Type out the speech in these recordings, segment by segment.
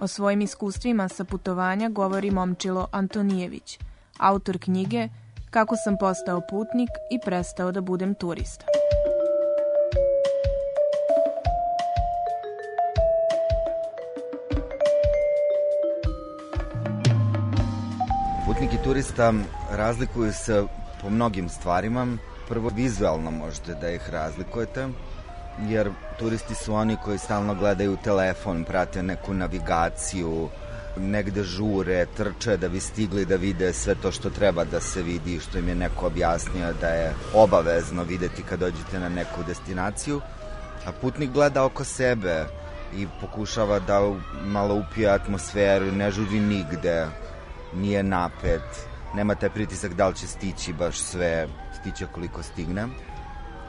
O svojim iskustvima sa putovanja govori Momčilo Antonijević, autor knjige Kako sam postao putnik i prestao da budem turista. Putnik i turista razlikuju se po mnogim stvarima. Prvo, vizualno možete da ih razlikujete, jer turisti su oni koji stalno gledaju telefon, prate neku navigaciju, negde žure, trče da bi stigli da vide sve to što treba da se vidi, što im je neko objasnio da je obavezno videti kad dođete na neku destinaciju. A putnik gleda oko sebe i pokušava da malo upije atmosferu, ne žuri nigde, nije napet, nema taj pritisak da li će stići baš sve, stiće koliko stigne.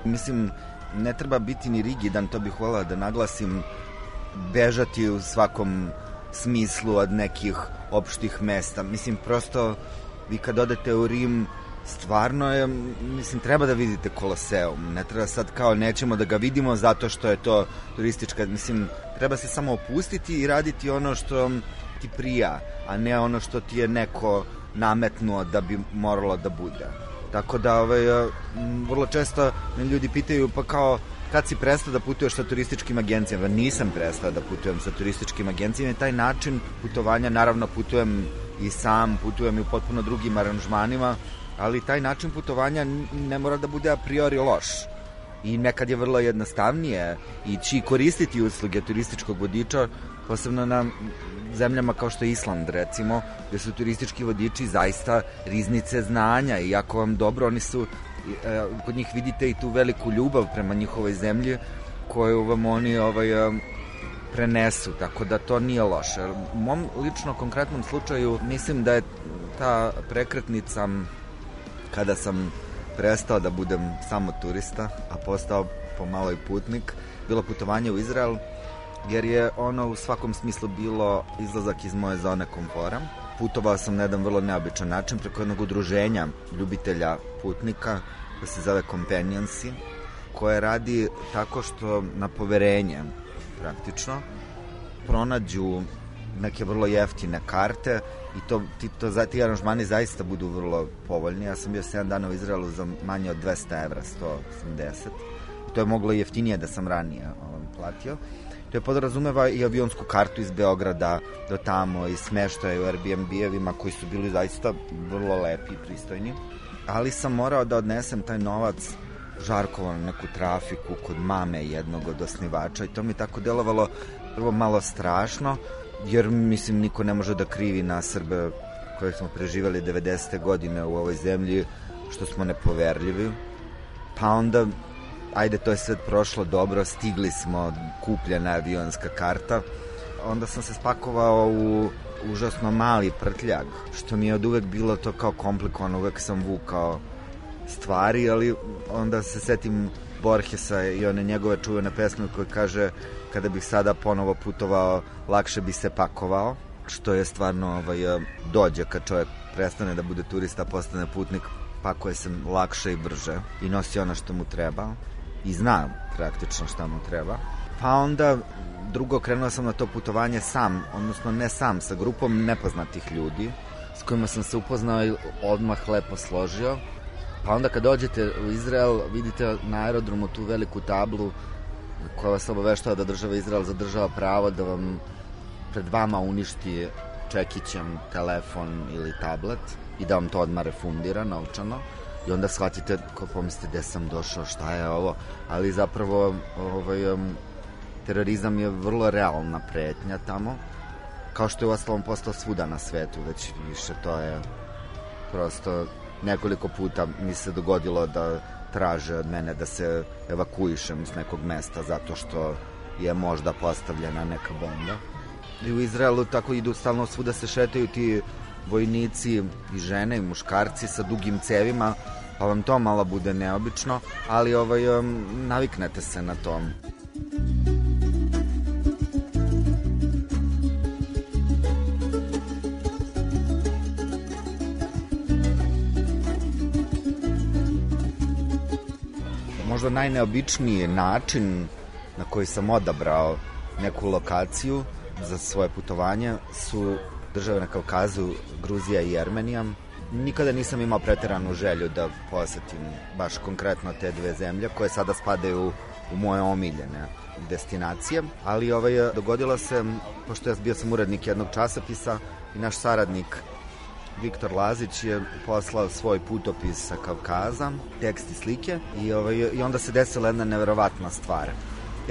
Mislim, ne treba biti ni rigidan, to bih volao da naglasim, bežati u svakom smislu od nekih opštih mesta. Mislim, prosto, vi kad odete u Rim, stvarno je, mislim, treba da vidite Koloseum. Ne treba sad kao nećemo da ga vidimo zato što je to turistička, mislim, treba se samo opustiti i raditi ono što ti prija, a ne ono što ti je neko nametnuo da bi moralo da bude. Tako da, ovaj, m, vrlo često me ljudi pitaju, pa kao, kad si prestao da putuješ sa turističkim agencijama? Nisam prestao da putujem sa turističkim agencijama i taj način putovanja, naravno putujem i sam, putujem i u potpuno drugim aranžmanima, ali taj način putovanja ne mora da bude a priori loš i nekad je vrlo jednostavnije ići i koristiti usluge turističkog vodiča, posebno na zemljama kao što je Island recimo, gde su turistički vodiči zaista riznice znanja i ako vam dobro, oni su e, kod njih vidite i tu veliku ljubav prema njihovoj zemlji koju vam oni ovaj, e, prenesu, tako da to nije loše. U mom lično konkretnom slučaju mislim da je ta prekretnica kada sam prestao da budem samo turista, a postao pomalo i putnik, bilo putovanje u Izrael, jer je ono u svakom smislu bilo izlazak iz moje zone komfora. Putovao sam na jedan vrlo neobičan način preko jednog udruženja ljubitelja putnika koje se zove Companionsi, koje radi tako što na poverenje praktično pronađu neke vrlo jeftine karte i to, ti, to, ti aranžmani zaista budu vrlo povoljni. Ja sam bio 7 dana u Izraelu za manje od 200 evra, 180. To je moglo jeftinije da sam ranije platio. To je podrazumeva i avionsku kartu iz Beograda do tamo i smeštaj u Airbnb-evima koji su bili zaista vrlo lepi i pristojni. Ali sam morao da odnesem taj novac žarkovo na neku trafiku kod mame jednog od osnivača i to mi tako delovalo prvo malo strašno, jer mislim niko ne može da krivi na Srbe koje smo preživali 90. godine u ovoj zemlji, što smo nepoverljivi. Pa onda, ajde, to je sve prošlo dobro, stigli smo, kupljena je avionska karta. Onda sam se spakovao u užasno mali prtljag, što mi je od uvek bilo to kao komplikovano, uvek sam vukao stvari, ali onda se setim Borgesa i one njegove čuvene pesme koje kaže kada bih sada ponovo putovao, lakše bi se pakovao, što je stvarno ovaj, dođe kad čovjek prestane da bude turista, postane putnik, pakuje se lakše i brže i nosi ono što mu treba i zna praktično šta mu treba. Pa onda drugo krenuo sam na to putovanje sam, odnosno ne sam, sa grupom nepoznatih ljudi s kojima sam se upoznao i odmah lepo složio. Pa onda kad dođete u Izrael, vidite na aerodromu tu veliku tablu koja vas obaveštava da država Izrael zadržava pravo da vam pred vama uništi čekićem telefon ili tablet i da vam to odmah refundira novčano i onda shvatite, ko pomislite gde sam došao, šta je ovo, ali zapravo ovaj, terorizam je vrlo realna pretnja tamo, kao što je u ostalom postao svuda na svetu, već više to je prosto nekoliko puta mi se dogodilo da traže od mene da se evakuišem iz nekog mesta zato što je možda postavljena neka bomba. I u Izraelu tako idu stalno svuda se šetaju ti vojnici i žene i muškarci sa dugim cevima, pa vam to malo bude neobično, ali ovaj, naviknete se na to. možda najneobičniji način na koji sam odabrao neku lokaciju za svoje putovanje su države na Kaukazu, Gruzija i Jermenija. Nikada nisam imao preteranu želju da posetim baš konkretno te dve zemlje koje sada spadaju u moje omiljene destinacije, ali ovaj, dogodilo se, pošto ja bio sam urednik jednog časopisa i naš saradnik Viktor Lazić je poslao svoj putopis sa Kavkaza, tekst i slike i, ovaj, i onda se desila jedna neverovatna stvar.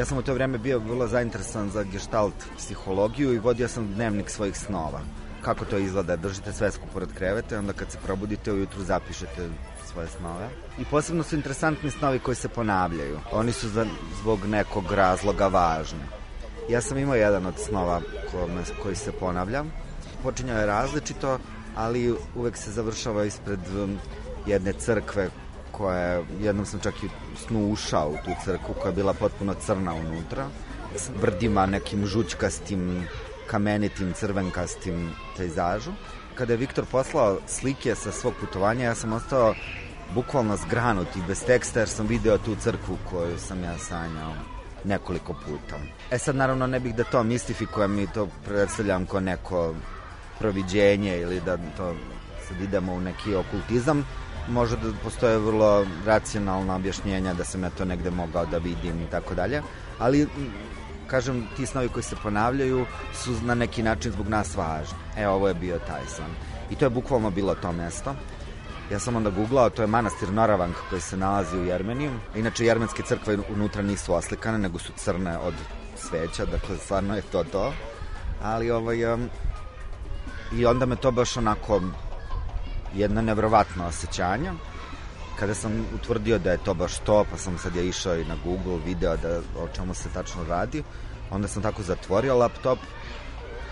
Ja sam u to vreme bio vrlo zainteresovan za gestalt psihologiju i vodio sam dnevnik svojih snova. Kako to izgleda? Držite svesku pored kreveta i onda kad se probudite ujutru zapišete svoje snove. I posebno su interesantni snovi koji se ponavljaju. Oni su za, zbog nekog razloga važni. Ja sam imao jedan od snova kome, koji se ponavlja. Počinjao je različito, ali uvek se završava ispred um, jedne crkve koja, jednom sam čak i snu ušao u tu crkvu koja je bila potpuno crna unutra, s brdima nekim žućkastim, kamenitim, crvenkastim pejzažu. Kada je Viktor poslao slike sa svog putovanja, ja sam ostao bukvalno zgranut i bez teksta jer sam video tu crkvu koju sam ja sanjao nekoliko puta. E sad naravno ne bih da to mistifikujem i to predstavljam kao neko proviđenje ili da to sad idemo u neki okultizam, može da postoje vrlo racionalna objašnjenja da sam ja to negde mogao da vidim i tako dalje, ali kažem, ti snovi koji se ponavljaju su na neki način zbog nas važni. E, ovo je bio taj san. I to je bukvalno bilo to mesto. Ja sam onda googlao, to je manastir Noravank koji se nalazi u Jermeniju. Inače, jermenske crkve unutra nisu oslikane, nego su crne od sveća, dakle, stvarno je to to. Ali, ovaj, um, i onda me to baš onako jedna nevrovatna osjećanja kada sam utvrdio da je to baš to, pa sam sad ja išao i na Google, video da o čemu se tačno radi, onda sam tako zatvorio laptop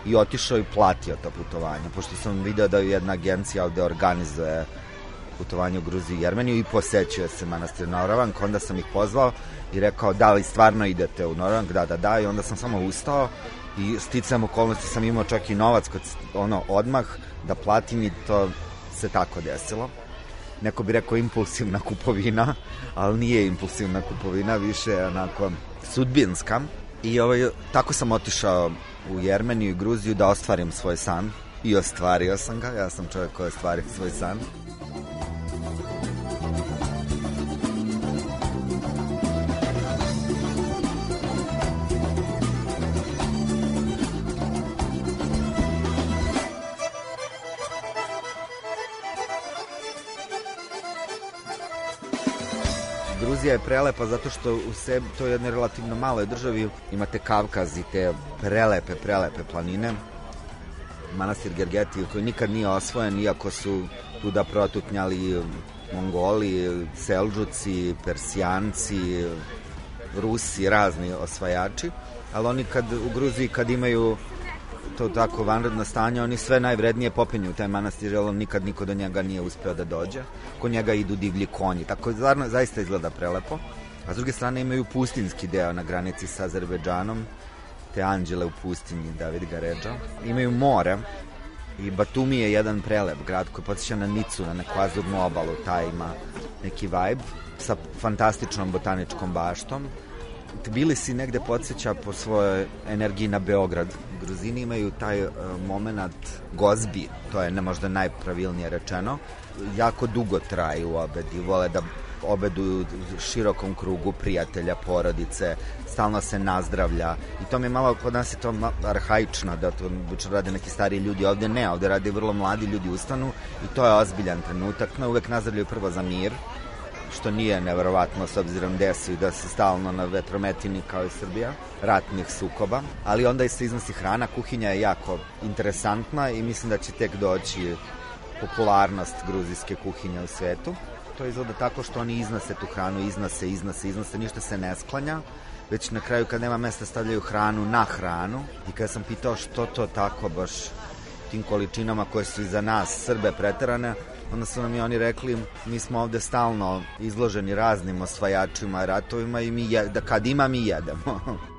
i otišao i platio to putovanje, pošto sam video da je jedna agencija ovde organizuje putovanje u Gruziju i Jermeniju i posećuje se manastir Noravank, onda sam ih pozvao i rekao da li stvarno idete u Noravank, da, da, da, i onda sam samo ustao i sticam okolnosti sam imao čak i novac kod, ono, odmah da platim i to se tako desilo. Neko bi rekao impulsivna kupovina, ali nije impulsivna kupovina, više je onako sudbinska. I ovaj, tako sam otišao u Jermeniju i Gruziju da ostvarim svoj san. I ostvario sam ga, ja sam čovjek koji ostvario svoj san. Gruzija je prelepa zato što u sebi, to je jednoj relativno maloj državi, imate Kavkaz i te prelepe, prelepe planine. Manastir Gergeti koji nikad nije osvojen, iako su tu da protutnjali Mongoli, Selđuci, Persijanci, Rusi, razni osvajači, ali oni kad u Gruziji kad imaju to tako vanredno stanje, oni sve najvrednije popenju u taj manastir, jer nikad niko do njega nije uspeo da dođe. Ko njega idu divlji konji, tako zarno, zaista izgleda prelepo. A s druge strane imaju pustinski deo na granici sa Azerbejdžanom, te anđele u pustinji David Gaređa. Imaju more, i Batumi je jedan prelep grad koji podsjeća na Nicu, na neku azurnu obalu, taj ima neki vibe sa fantastičnom botaničkom baštom Tbilisi negde podsjeća po svojoj energiji na Beograd. Gruzini imaju taj uh, moment gozbi, to je ne možda najpravilnije rečeno, jako dugo traju obedi, vole da obeduju širokom krugu prijatelja, porodice, stalno se nazdravlja. I to mi je malo, kod nas je to arhaično, da to obično rade neki stari ljudi, ovde. Ne, ovde rade vrlo mladi ljudi ustanu i to je ozbiljan trenutak, no uvek nazdravljaju prvo za mir, što nije neverovatno s obzirom desi da se stalno na vetrometini kao i Srbija, ratnih sukoba, ali onda i se iznosi hrana, kuhinja je jako interesantna i mislim da će tek doći popularnost gruzijske kuhinje u svetu. To izgleda tako što oni iznose tu hranu, iznose, iznose, iznose, ništa se ne sklanja, već na kraju kad nema mesta stavljaju hranu na hranu i kada sam pitao što to tako baš tim količinama koje su i za nas Srbe preterane, onda su nam i oni rekli mi smo ovde stalno izloženi raznim osvajačima, ratovima i mi je, da kad ima mi jedemo.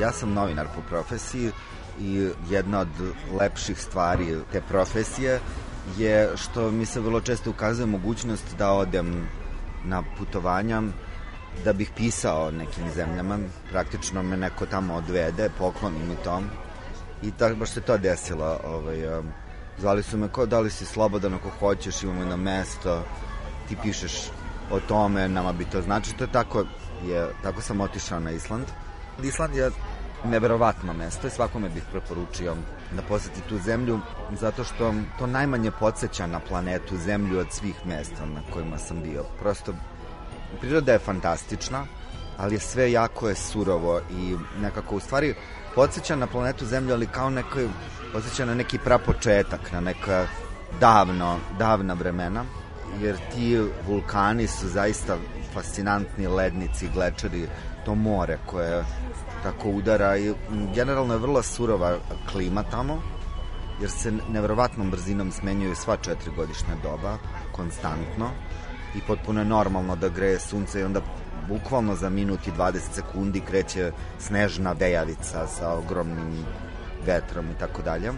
ja sam novinar po profesiji i jedna od lepših stvari te profesije je što mi se vrlo često ukazuje mogućnost da odem na putovanja da bih pisao nekim zemljama, praktično me neko tamo odvede, pokloni mi to. I tako baš se to desilo. Ovaj, um, zvali su me kao da li si slobodan ako hoćeš, imamo jedno mesto, ti pišeš o tome, nama bi to znači. To je tako, je, tako sam otišao na Island. Island je neverovatno mesto i svakome bih preporučio da poseti tu zemlju zato što to najmanje podsjeća na planetu zemlju od svih mesta na kojima sam bio. Prosto priroda je fantastična, ali sve jako je surovo i nekako u stvari podsjeća na planetu Zemlju, ali kao neko podsjeća na neki prapočetak, na neka davno, davna vremena, jer ti vulkani su zaista fascinantni lednici, glečeri, to more koje tako udara i generalno je vrlo surova klima tamo, jer se neverovatnom brzinom smenjuju sva četiri godišnja doba, konstantno, i potpuno je normalno da greje sunce i onda bukvalno za minut i 20 sekundi kreće snežna vejavica sa ogromnim vetrom i tako dalje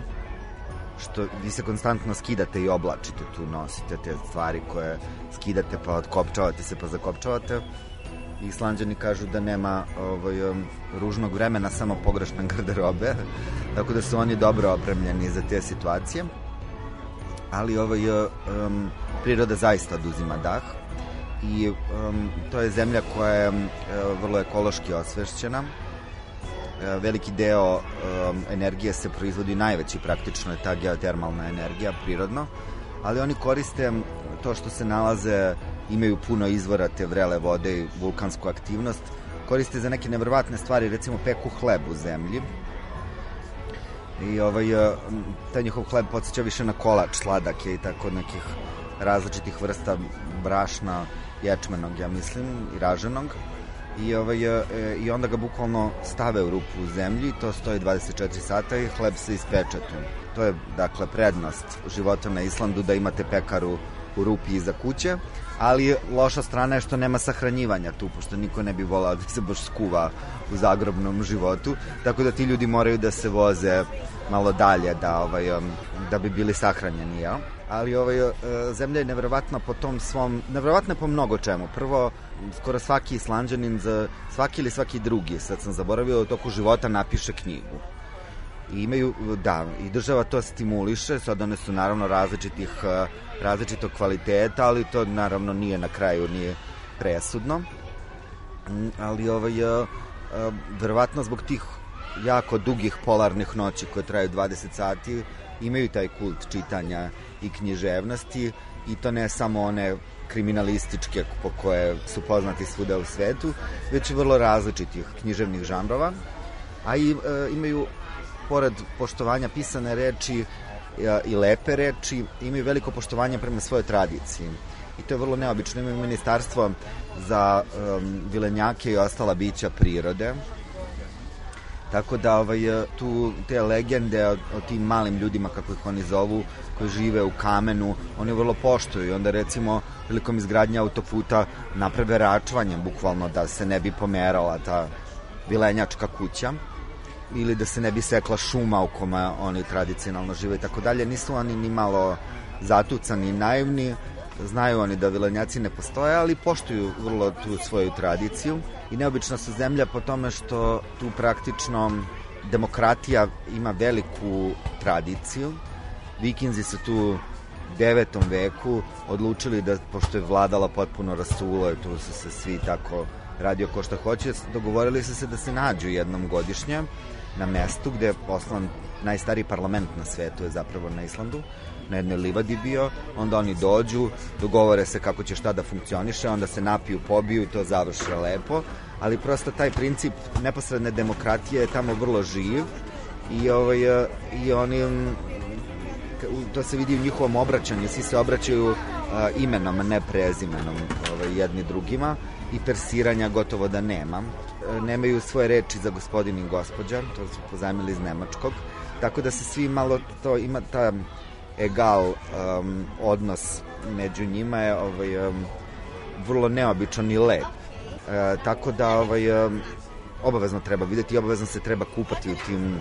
što vi se konstantno skidate i oblačite tu, nosite te stvari koje skidate pa otkopčavate se pa zakopčavate Islanđani kažu da nema ovaj, um, ružnog vremena, samo pogrešne garderobe, tako da su oni dobro opremljeni za te situacije. Ali ovaj, um, priroda zaista oduzima dah i um, to je zemlja koja je um, vrlo ekološki osvešćena. E, veliki deo um, energije se proizvodi, najveći praktično je ta geotermalna energija, prirodno, ali oni koriste to što se nalaze, imaju puno izvora te vrele vode i vulkansku aktivnost, koriste za neke nevrvatne stvari, recimo peku hleb u zemlji, i ovaj, e, taj njihov hleb podsjeća više na kolač, sladak je i tako nekih različitih vrsta brašna, ječmenog, ja mislim, i raženog. I, ovaj, e, I onda ga bukvalno stave u rupu u zemlji, to stoji 24 sata i hleb se ispeče tu. To je, dakle, prednost života na Islandu da imate pekaru u rupi iza kuće, ali loša strana je što nema sahranjivanja tu, pošto niko ne bi volao da se baš skuva u zagrobnom životu, tako da ti ljudi moraju da se voze malo dalje da, ovaj, da bi bili sahranjeni, jel? ali ovaj, e, zemlja je nevjerovatna po tom svom, nevjerovatna po mnogo čemu. Prvo, skoro svaki islanđanin, za svaki ili svaki drugi, sad sam zaboravio, u toku života napiše knjigu. I imaju, da, i država to stimuliše, sad one su naravno različitih, e, različitog kvaliteta, ali to naravno nije na kraju, nije presudno. Mm, ali ovaj, e, verovatno zbog tih jako dugih polarnih noći koje traju 20 sati, imaju taj kult čitanja i književnosti i to ne samo one kriminalističke po koje su poznati svuda u svetu, već vrlo različitih književnih žanrova, a i e, imaju, pored poštovanja pisane reči e, i lepe reči, imaju veliko poštovanje prema svojoj tradiciji. I to je vrlo neobično. Imaju ministarstvo za um, vilenjake i ostala bića prirode, Tako da ovaj, tu te legende o, o tim malim ljudima, kako ih oni zovu, koji žive u kamenu, oni vrlo poštuju i onda recimo prilikom izgradnje autoputa naprave račvanje, bukvalno da se ne bi pomerala ta vilenjačka kuća ili da se ne bi sekla šuma u kome oni tradicionalno žive i tako dalje. Nisu oni ni malo zatucani i naivni, znaju oni da vilenjaci ne postoje, ali poštuju vrlo tu svoju tradiciju i neobična su zemlja po tome što tu praktično demokratija ima veliku tradiciju. Vikinzi su tu 9. veku odlučili da, pošto je vladala potpuno rasulo, i tu su se svi tako radio ko šta hoće, dogovorili su se da se nađu jednom godišnje na mestu gde je poslan najstariji parlament na svetu je zapravo na Islandu na jednoj livadi bio, onda oni dođu, dogovore se kako će šta da funkcioniše, onda se napiju, pobiju i to završe lepo, ali prosto taj princip neposredne demokratije je tamo vrlo živ i, ovaj, i oni to se vidi u njihovom obraćanju, svi se obraćaju uh, imenom, ne prezimenom ovaj, jedni drugima i persiranja gotovo da nema. E, nemaju svoje reči za gospodin i gospođa, to su pozajmili iz nemačkog, tako da se svi malo to ima ta egal um, odnos među njima je ovaj, um, vrlo neobičan i lep. E, tako da ovaj, um, obavezno treba videti i obavezno se treba kupati u tim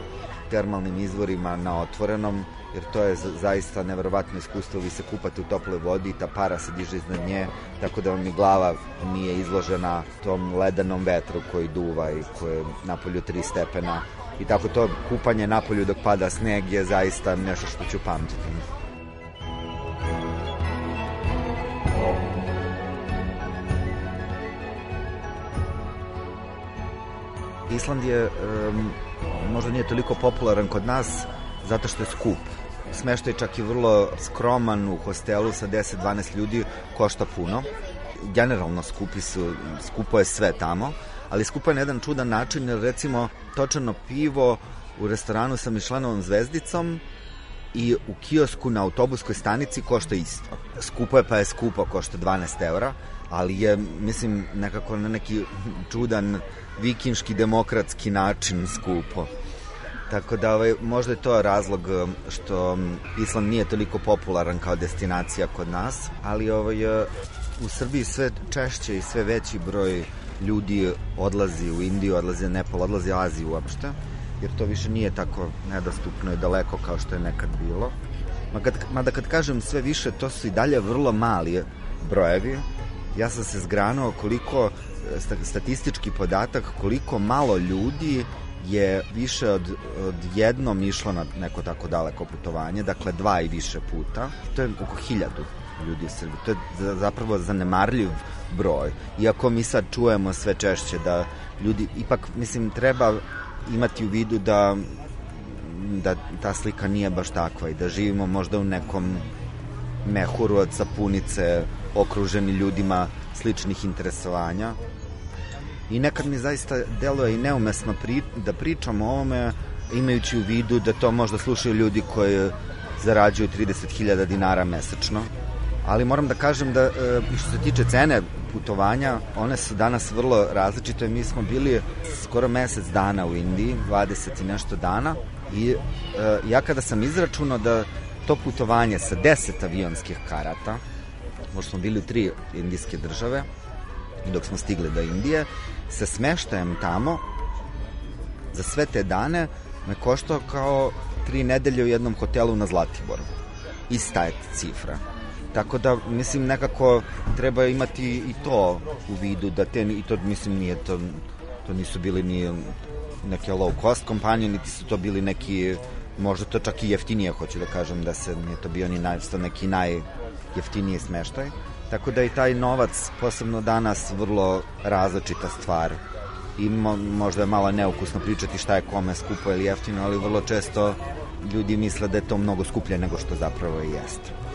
termalnim izvorima na otvorenom, jer to je zaista neverovatno iskustvo, vi se kupate u toploj vodi i ta para se diže iznad nje, tako da vam ni glava nije izložena tom ledanom vetru koji duva i koji je napolju 3 stepena i tako to kupanje napolju dok pada sneg je zaista nešto što ću pamtiti. Island je um, možda nije toliko popularan kod nas zato što je skup. Smeštaj čak i vrlo skroman u hostelu sa 10-12 ljudi košta puno. Generalno skupi su, skupo je sve tamo, ali skupo je na jedan čudan način, jer recimo točano pivo u restoranu sa Mišlenovom zvezdicom i u kiosku na autobuskoj stanici košta isto. Skupo je pa je skupo, košta 12 eura, ali je, mislim, nekako na neki čudan vikinški demokratski način skupo. Tako da ovaj, možda je to razlog um, što um, Island nije toliko popularan kao destinacija kod nas, ali ovaj, uh, u Srbiji sve češće i sve veći broj ljudi odlazi u Indiju, odlazi u Nepal, odlazi u Aziju uopšte, jer to više nije tako nedostupno i daleko kao što je nekad bilo. Mada kad kažem sve više, to su i dalje vrlo mali brojevi. Ja sam se zgranuo koliko, statistički podatak, koliko malo ljudi je više od, od jednom išlo na neko tako daleko putovanje, dakle dva i više puta. To je oko hiljadu ljudi u Srbiji. To je zapravo zanemarljiv broj. Iako mi sad čujemo sve češće da ljudi, ipak, mislim, treba imati u vidu da da ta slika nije baš takva i da živimo možda u nekom mehuru od sapunice okruženi ljudima sličnih interesovanja i nekad mi zaista deluje i neumesno pri, da pričam o ovome imajući u vidu da to možda slušaju ljudi koji zarađuju 30.000 dinara mesečno. Ali moram da kažem da e, što se tiče cene putovanja, one su danas vrlo različite. Mi smo bili skoro mesec dana u Indiji, 20 i nešto dana i e, ja kada sam izračunao da to putovanje sa 10 avionskih karata, možda smo bili u tri indijske države, dok smo stigli do Indije, sa smeštajem tamo za sve te dane me koštao kao tri nedelje u jednom hotelu na Zlatiboru. Ista je cifra. Tako da, mislim, nekako treba imati i to u vidu, da te, i to, mislim, nije to, to nisu bili ni neke low cost kompanije, niti su to bili neki, možda to čak i jeftinije, hoću da kažem, da se nije to bio ni naj, neki najjeftiniji smeštaj. Tako da i taj novac, posebno danas, vrlo različita stvar. I mo, možda je malo neukusno pričati šta je kome skupo ili jeftino, ali vrlo često ljudi misle da je to mnogo skuplje nego što zapravo i jeste.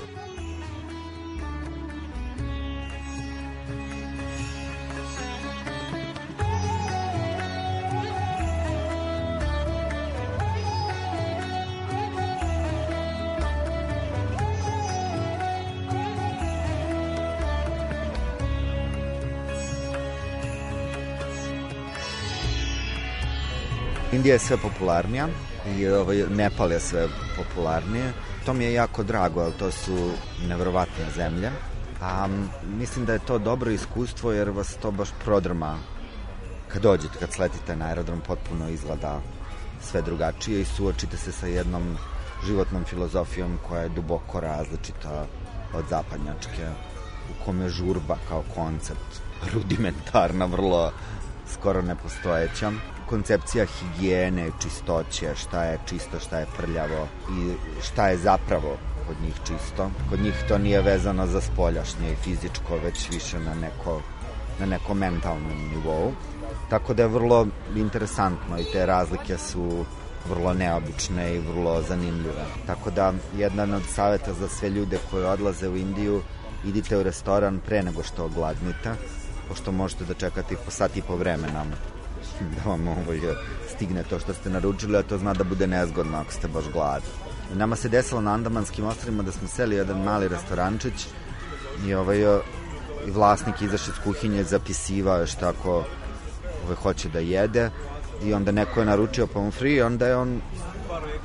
Indija je sve popularnija i ovaj, Nepal je sve popularnije. To mi je jako drago, ali to su nevrovatne zemlje. A mislim da je to dobro iskustvo jer vas to baš prodrma kad dođete, kad sletite na aerodrom potpuno izgleda sve drugačije i suočite se sa jednom životnom filozofijom koja je duboko različita od zapadnjačke u kome žurba kao koncept rudimentarna, vrlo skoro nepostojeća koncepcija higijene, čistoće, šta je čisto, šta je prljavo i šta je zapravo kod njih čisto. Kod njih to nije vezano za spoljašnje i fizičko, već više na neko, na nekom mentalnom nivou. Tako da je vrlo interesantno i te razlike su vrlo neobične i vrlo zanimljive. Tako da jedan od saveta za sve ljude koji odlaze u Indiju, idite u restoran pre nego što ogladnite, pošto možete da čekate po sat i po vremena da vam ovaj, stigne to što ste naručili, a to zna da bude nezgodno ako ste baš gladni. Nama se desilo na Andamanskim ostrovima da smo seli jedan mali restorančić i ovaj, i vlasnik izašao iz kuhinje zapisivao šta ako ovaj, hoće da jede i onda neko je naručio pomfri i onda je on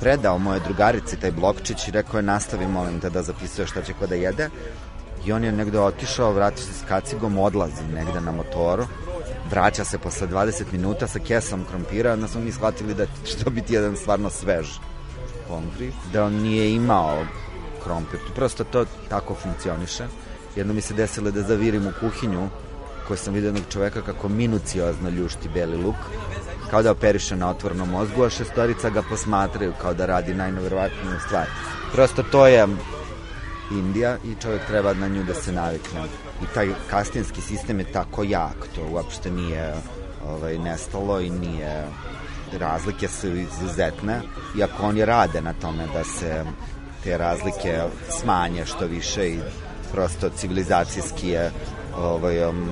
predao moje drugarici taj blokčić i rekao je nastavi molim te da zapisuje šta će ko da jede i on je negde otišao, vratio se s kacigom, odlazi negde na motoru vraća se posle 20 minuta sa kesom krompira, onda smo mi shvatili da će to biti jedan stvarno svež pomfri, da on nije imao krompir. Prosto to tako funkcioniše. Jedno mi se desilo da zavirim u kuhinju koju sam vidio jednog čoveka kako minuciozno ljušti beli luk, kao da operiše na otvornom mozgu, a šestorica ga posmatraju kao da radi najnoverovatniju stvar. Prosto to je Indija i čovek treba na nju da se navikne. I taj kastinski sistem je tako jak, to uopšte nije ovaj, nestalo i nije razlike su izuzetne, iako oni rade na tome da se te razlike smanje što više i prosto civilizacijski je ovaj, um,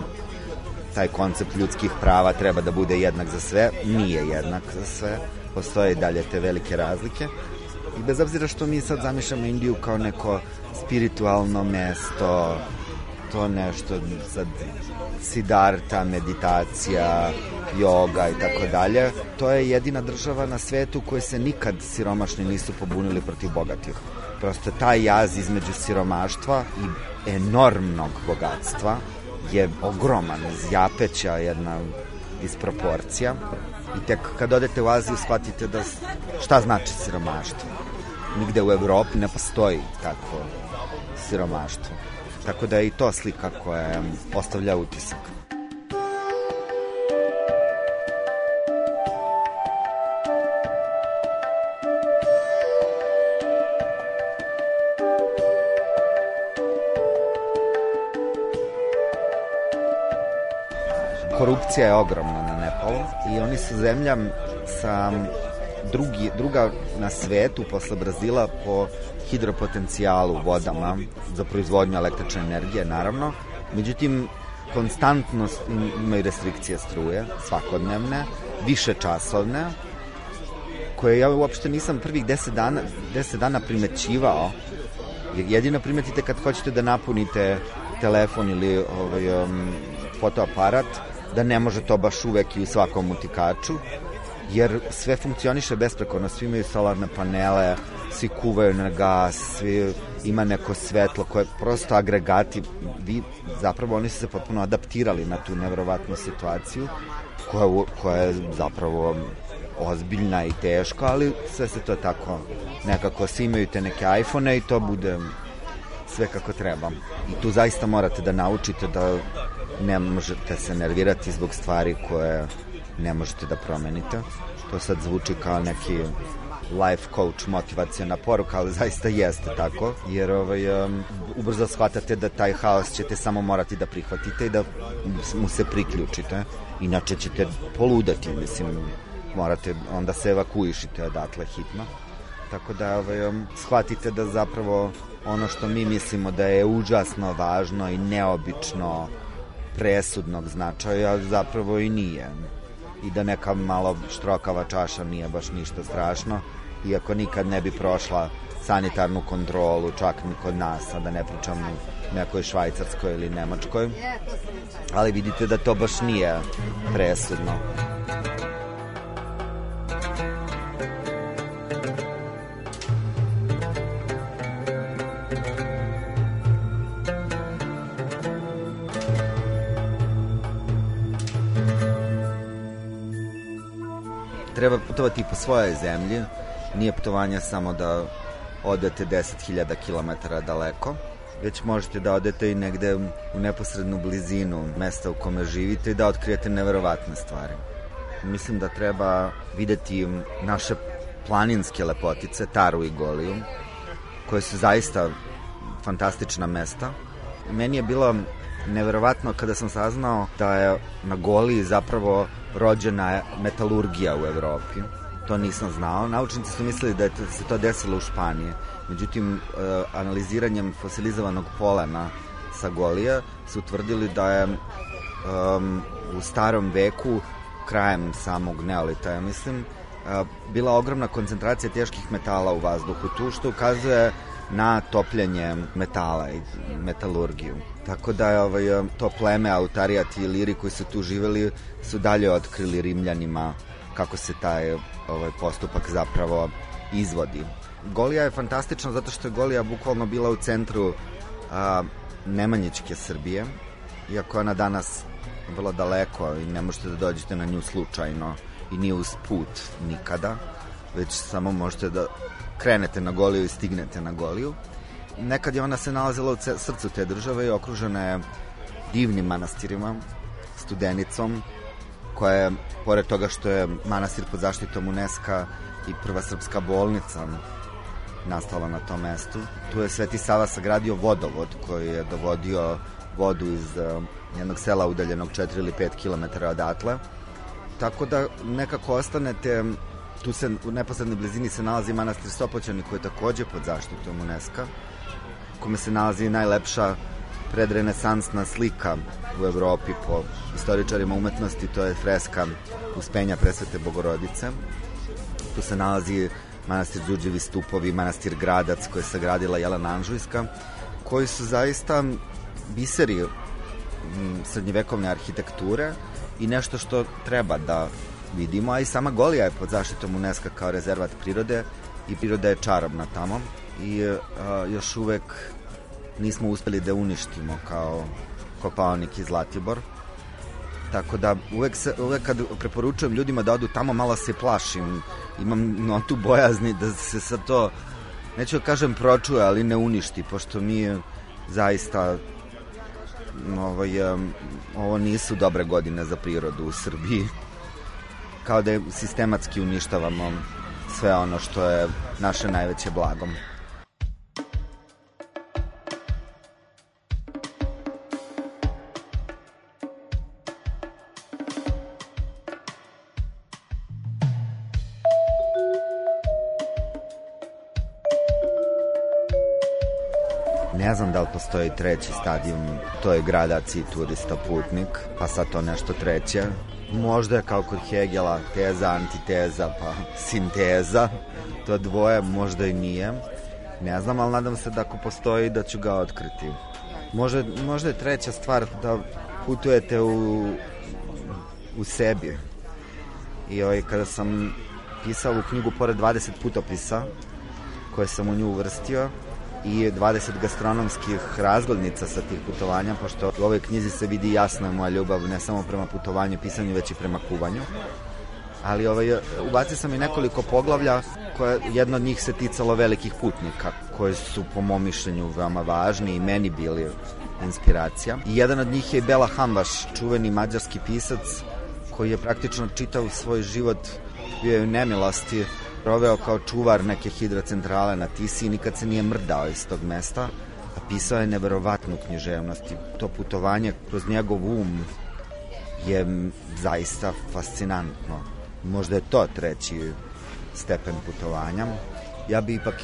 taj koncept ljudskih prava treba da bude jednak za sve, nije jednak za sve, postoje dalje te velike razlike i bez obzira što mi sad zamišljamo Indiju kao neko spiritualno mesto, to nešto sad sidarta, meditacija, joga i tako dalje. To je jedina država na svetu koje se nikad siromašni nisu pobunili protiv bogatih. Prosto taj jaz između siromaštva i enormnog bogatstva je ogroman, zjapeća jedna disproporcija. I tek kad odete u Aziju shvatite da šta znači siromaštvo. Nigde u Evropi ne postoji tako siromaštvo. Tako da je i to slika koja ostavlja utisak. Korupcija je ogromna na Nepalu i oni su zemlja sa drugi, druga na svetu posle Brazila po hidropotencijalu vodama za proizvodnju električne energije, naravno. Međutim, konstantno imaju restrikcije struje, svakodnevne, više časovne, koje ja uopšte nisam prvih 10 dana, 10 dana primećivao. Jedino primetite kad hoćete da napunite telefon ili ovaj, um, fotoaparat, da ne može to baš uvek i u svakom utikaču, jer sve funkcioniše besprekorno, svi imaju solarne panele, svi kuvaju na gas, svi ima neko svetlo koje prosto agregati, vi, zapravo oni su se potpuno adaptirali na tu nevrovatnu situaciju koja, koja je zapravo ozbiljna i teška, ali sve se to tako nekako, svi imaju te neke iPhone i to bude sve kako treba. I tu zaista morate da naučite da ne možete se nervirati zbog stvari koje ne možete da promenite. To sad zvuči kao neki life coach motivacijona poruka, ali zaista jeste tako, jer ovaj, um, ubrzo shvatate da taj haos ćete samo morati da prihvatite i da mu se priključite, inače ćete poludati, mislim, morate, onda se evakuišite odatle hitno. Tako da ovaj, um, shvatite da zapravo ono što mi mislimo da je užasno važno i neobično presudnog značaja zapravo i nije. I da neka malo štrokava čaša nije baš ništa strašno iako nikad ne bi prošla sanitarnu kontrolu čak ni kod nas, a da ne pričam nekoj švajcarskoj ili nemačkoj. Ali vidite da to baš nije presudno treba putovati po svojoj zemlji. Nije putovanje samo da odete 10.000 km daleko, već možete da odete i negde u neposrednu blizinu mesta u kome živite i da otkrijete neverovatne stvari. mislim da treba videti naše planinske lepotice, Taru i Goliju, koje su zaista fantastična mesta. Meni je bilo neverovatno kada sam saznao da je na Goliji zapravo rođena metalurgija u Evropi. To nisam znao. Naučnici su mislili da je se to desilo u Španiji. Međutim, e, analiziranjem fosilizovanog polena sa Golija su utvrdili da je um, u starom veku, krajem samog neolita, ja mislim, uh, bila ogromna koncentracija teških metala u vazduhu tu, što ukazuje na topljenje metala i metalurgiju. Tako da ovaj, to pleme Autarijati i Liri koji su tu živeli su dalje otkrili Rimljanima kako se taj ovaj, postupak zapravo izvodi. Golija je fantastična zato što je Golija bukvalno bila u centru a, Nemanjičke Srbije, iako je ona danas vrlo daleko i ne možete da dođete na nju slučajno i nije uz put nikada, već samo možete da krenete na Goliju i stignete na Goliju. Nekad je ona se nalazila u srcu te države i okružena je divnim manastirima, studenicom, koja je, pored toga što je manastir pod zaštitom UNESCO i prva srpska bolnica nastala na tom mestu. Tu je Sveti Sava sagradio vodovod koji je dovodio vodu iz uh, jednog sela udaljenog 4 ili 5 km odatle. Tako da nekako ostanete Tu se u neposrednoj blizini se nalazi manastir Sopoćani koji je takođe pod zaštitom UNESCO, kome se nalazi najlepša predrenesansna slika u Evropi po istoričarima umetnosti, to je freska Uspenja presvete Bogorodice. Tu se nalazi manastir Đuđevi stupovi, manastir Gradac koji je sagradila Jelena Anžujska, koji su zaista biseri srednjevekovne arhitekture i nešto što treba da vidimo, a i sama Golija je pod zaštitom UNESCO kao rezervat prirode i priroda je čarobna tamo i a, još uvek nismo uspeli da uništimo kao Kopaonik i Zlatibor. Tako da uvek, se, uvek kad preporučujem ljudima da odu tamo malo se plašim. Imam no, tu bojazni da se sa to, neću da kažem pročuje, ali ne uništi, pošto mi zaista ovaj, ovo nisu dobre godine za prirodu u Srbiji kao da je sistematski uništavamo sve ono što je naše najveće blagom. Ne znam da li postoji treći stadijum, to je gradaci turista putnik, pa sad to nešto treće. Možda je kao kod Hegela teza, antiteza, pa sinteza. To dvoje možda i nije. Ne znam, ali nadam se da ako postoji da ću ga otkriti. Možda, možda je treća stvar da putujete u, u sebi. I ovaj, kada sam pisao u knjigu pored 20 putopisa koje sam u nju uvrstio, i 20 gastronomskih razglednica sa tih putovanja, pošto u ovoj knjizi se vidi jasna moja ljubav ne samo prema putovanju pisanju, već i prema kuvanju. Ali ovaj, ubacio sam i nekoliko poglavlja koje jedno od njih se ticalo velikih putnika, koji su po mom mišljenju veoma važni i meni bili inspiracija. I jedan od njih je Bela Hambaš, čuveni mađarski pisac koji je praktično čitao svoj život bio u nemilosti proveo kao čuvar neke hidrocentrale na Tisi i nikad se nije mrdao iz tog mesta, a pisao je neverovatnu književnost i to putovanje kroz njegov um je zaista fascinantno. Možda je to treći stepen putovanja. Ja bi ipak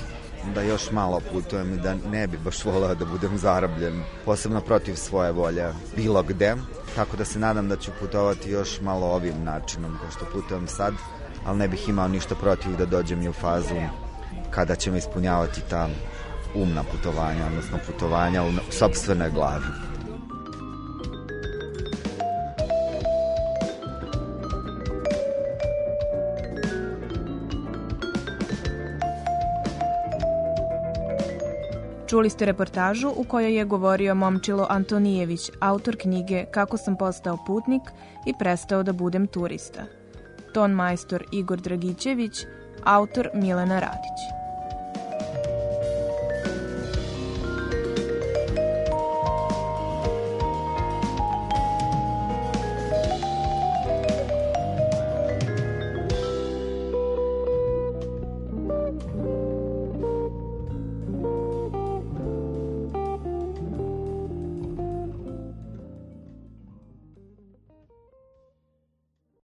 da još malo putujem i da ne bi baš voleo da budem zarobljen, posebno protiv svoje volje, bilo gde. Tako da se nadam da ću putovati još malo ovim načinom, kao što putujem sad, ali ne bih imao ništa protiv da dođem i u fazu kada ćemo ispunjavati ta umna putovanja, odnosno putovanja u sobstvenoj glavi. Čuli ste reportažu u kojoj je govorio Momčilo Antonijević, autor knjige Kako sam postao putnik i prestao da budem turista ton majstor Igor Dragićević, autor Milena Radić.